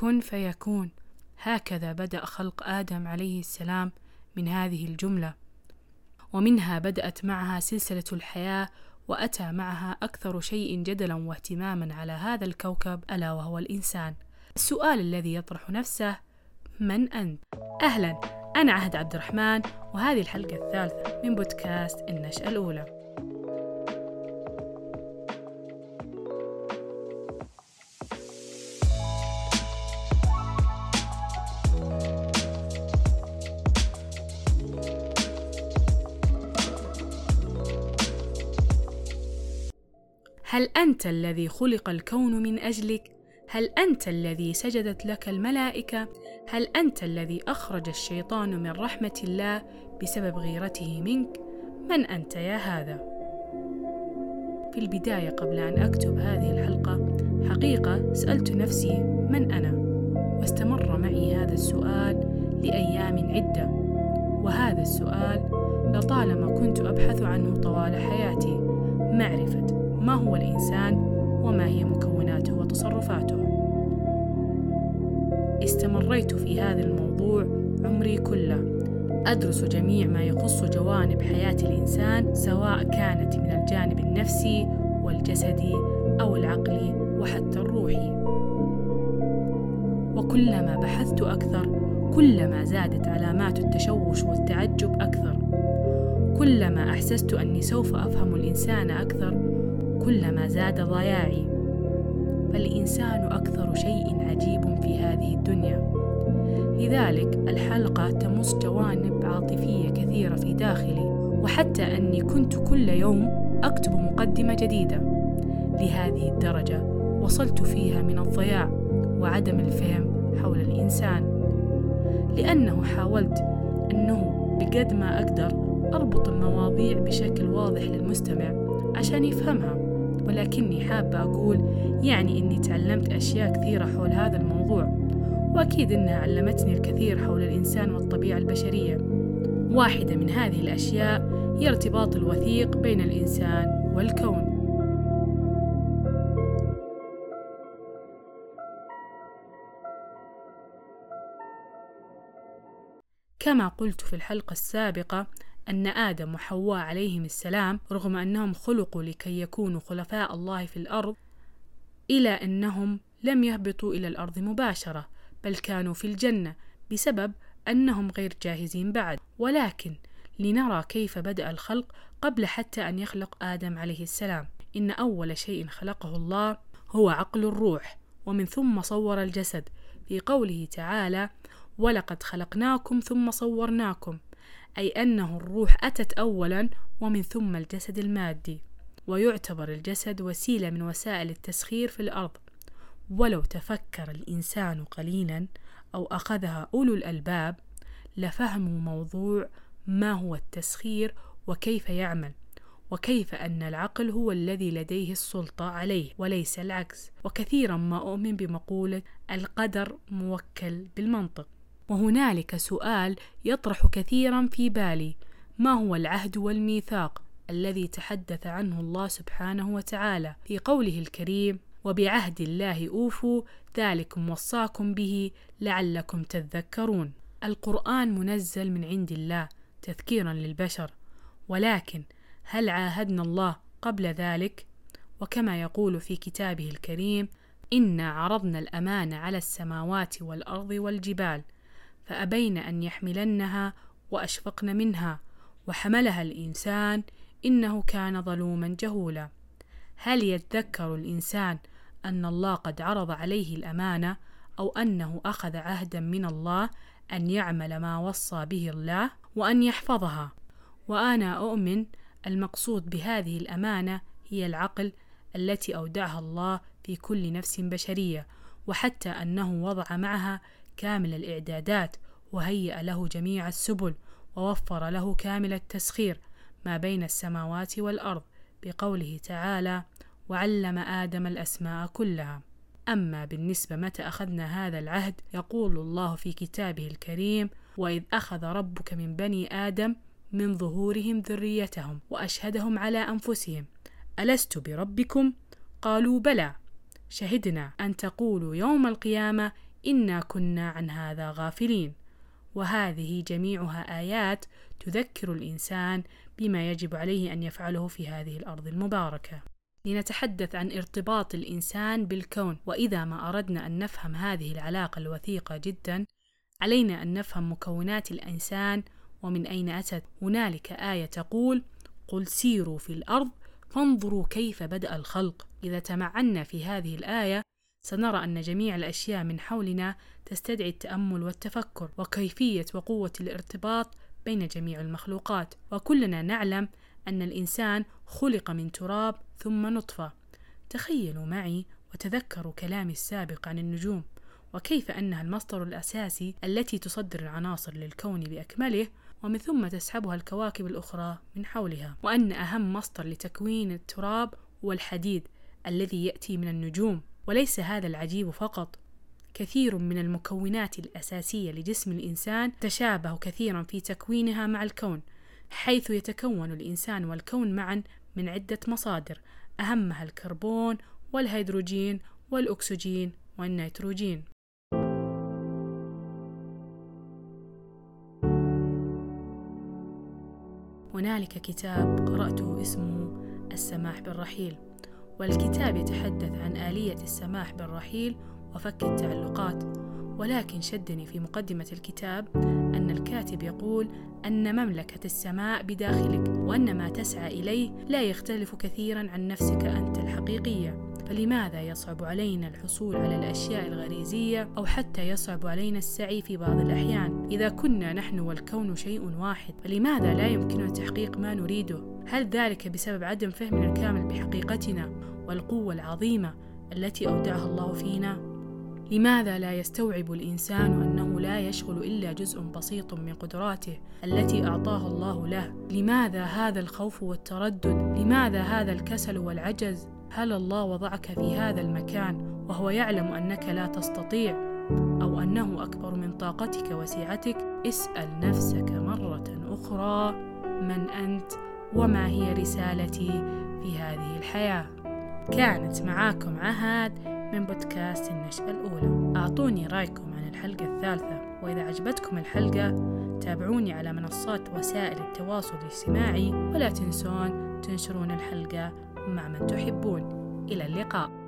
كن فيكون. هكذا بدأ خلق آدم عليه السلام من هذه الجملة. ومنها بدأت معها سلسلة الحياة وأتى معها أكثر شيء جدلا واهتماما على هذا الكوكب ألا وهو الإنسان. السؤال الذي يطرح نفسه من أنت؟ أهلا أنا عهد عبد الرحمن وهذه الحلقة الثالثة من بودكاست النشأة الأولى. هل أنت الذي خلق الكون من أجلك؟ هل أنت الذي سجدت لك الملائكة؟ هل أنت الذي أخرج الشيطان من رحمة الله بسبب غيرته منك؟ من أنت يا هذا؟ في البداية قبل أن أكتب هذه الحلقة حقيقة سألت نفسي من أنا؟ واستمر معي هذا السؤال لأيام عدة وهذا السؤال لطالما كنت أبحث عنه طوال حياتي معرفة ما هو الإنسان وما هي مكوناته وتصرفاته. استمريت في هذا الموضوع عمري كله. أدرس جميع ما يخص جوانب حياة الإنسان سواء كانت من الجانب النفسي والجسدي أو العقلي وحتى الروحي. وكلما بحثت أكثر كلما زادت علامات التشوش والتعجب أكثر. كلما أحسست أني سوف أفهم الإنسان أكثر كلما زاد ضياعي. فالإنسان أكثر شيء عجيب في هذه الدنيا. لذلك الحلقة تمس جوانب عاطفية كثيرة في داخلي وحتى أني كنت كل يوم أكتب مقدمة جديدة. لهذه الدرجة وصلت فيها من الضياع وعدم الفهم حول الإنسان. لأنه حاولت أنه بقد ما أقدر أربط المواضيع بشكل واضح للمستمع عشان يفهمها. ولكني حابة أقول يعني إني تعلمت أشياء كثيرة حول هذا الموضوع وأكيد إنها علمتني الكثير حول الإنسان والطبيعة البشرية. واحدة من هذه الأشياء هي ارتباط الوثيق بين الإنسان والكون. كما قلت في الحلقة السابقة أن آدم وحواء عليهم السلام رغم أنهم خلقوا لكي يكونوا خلفاء الله في الأرض إلى أنهم لم يهبطوا إلى الأرض مباشرة بل كانوا في الجنة بسبب أنهم غير جاهزين بعد. ولكن لنرى كيف بدأ الخلق قبل حتى أن يخلق آدم عليه السلام. إن أول شيء خلقه الله هو عقل الروح ومن ثم صور الجسد. في قوله تعالى ولقد خلقناكم ثم صورناكم أي أنه الروح أتت أولا ومن ثم الجسد المادي ويعتبر الجسد وسيلة من وسائل التسخير في الأرض. ولو تفكر الإنسان قليلا أو أخذها أولو الألباب لفهموا موضوع ما هو التسخير وكيف يعمل وكيف أن العقل هو الذي لديه السلطة عليه وليس العكس. وكثيرا ما أؤمن بمقولة القدر موكل بالمنطق وهنالك سؤال يطرح كثيرا في بالي. ما هو العهد والميثاق الذي تحدث عنه الله سبحانه وتعالى؟ في قوله الكريم وبعهد الله أوفوا ذلكم وصاكم به لعلكم تذكرون القرآن منزل من عند الله تذكيرا للبشر. ولكن هل عاهدنا الله قبل ذلك؟ وكما يقول في كتابه الكريم إنا عرضنا الامانه على السماوات والأرض والجبال فأبين أن يحملنها وأشفقن منها وحملها الإنسان إنه كان ظلوما جهولا. هل يتذكر الإنسان أن الله قد عرض عليه الأمانة أو أنه أخذ عهدا من الله أن يعمل ما وصى به الله وأن يحفظها؟ وأنا أؤمن المقصود بهذه الأمانة هي العقل التي أودعها الله في كل نفس بشرية وحتى أنه وضع معها كامل الإعدادات وهيأ له جميع السبل ووفر له كامل التسخير ما بين السماوات والأرض بقوله تعالى وعلم آدم الأسماء كلها أما بالنسبة متى أخذنا هذا العهد يقول الله في كتابه الكريم وإذ أخذ ربك من بني آدم من ظهورهم ذريتهم وأشهدهم على أنفسهم. ألست بربكم؟ قالوا بلى. شهدنا أن تقولوا يوم القيامة إنا كنا عن هذا غافلين. وهذه جميعها آيات تذكر الإنسان بما يجب عليه أن يفعله في هذه الأرض المباركة. لنتحدث عن ارتباط الإنسان بالكون. وإذا ما أردنا أن نفهم هذه العلاقة الوثيقة جدا علينا أن نفهم مكونات الإنسان ومن أين أتت. هنالك آية تقول قل سيروا في الأرض فانظروا كيف بدأ الخلق. إذا تمعنا في هذه الآية سنرى أن جميع الأشياء من حولنا تستدعي التأمل والتفكر وكيفية وقوة الارتباط بين جميع المخلوقات. وكلنا نعلم أن الإنسان خلق من تراب ثم نطفة. تخيلوا معي وتذكروا كلامي السابق عن النجوم وكيف أنها المصدر الأساسي التي تصدر العناصر للكون بأكمله ومن ثم تسحبها الكواكب الأخرى من حولها. وأن أهم مصدر لتكوين التراب هو الحديد الذي يأتي من النجوم. وليس هذا العجيب فقط. كثير من المكونات الأساسية لجسم الإنسان تشابه كثيرا في تكوينها مع الكون حيث يتكون الإنسان والكون معا من عدة مصادر أهمها الكربون والهيدروجين والأكسجين والنيتروجين. هنالك كتاب قرأته اسمه السماح بالرحيل. والكتاب يتحدث عن آلية السماح بالرحيل وفك التعلقات. ولكن شدني في مقدمة الكتاب أن الكاتب يقول أن مملكة السماء بداخلك وأن ما تسعى إليه لا يختلف كثيرا عن نفسك أنت الحقيقية. فلماذا يصعب علينا الحصول على الأشياء الغريزية أو حتى يصعب علينا السعي في بعض الأحيان؟ إذا كنا نحن والكون شيء واحد فلماذا لا يمكننا تحقيق ما نريده؟ هل ذلك بسبب عدم فهمنا الكامل بحقيقتنا والقوة العظيمة التي أودعها الله فينا؟ لماذا لا يستوعب الإنسان أنه لا يشغل إلا جزء بسيط من قدراته التي أعطاها الله له؟ لماذا هذا الخوف والتردد؟ لماذا هذا الكسل والعجز؟ هل الله وضعك في هذا المكان وهو يعلم أنك لا تستطيع أو أنه أكبر من طاقتك وسعتك اسأل نفسك مرة أخرى من أنت؟ وما هي رسالتي في هذه الحياة. كانت معاكم عهد من بودكاست النشأة الأولى. أعطوني رأيكم عن الحلقة الثالثة وإذا عجبتكم الحلقة تابعوني على منصات وسائل التواصل الاجتماعي ولا تنسون تنشرون الحلقة مع من تحبون. إلى اللقاء.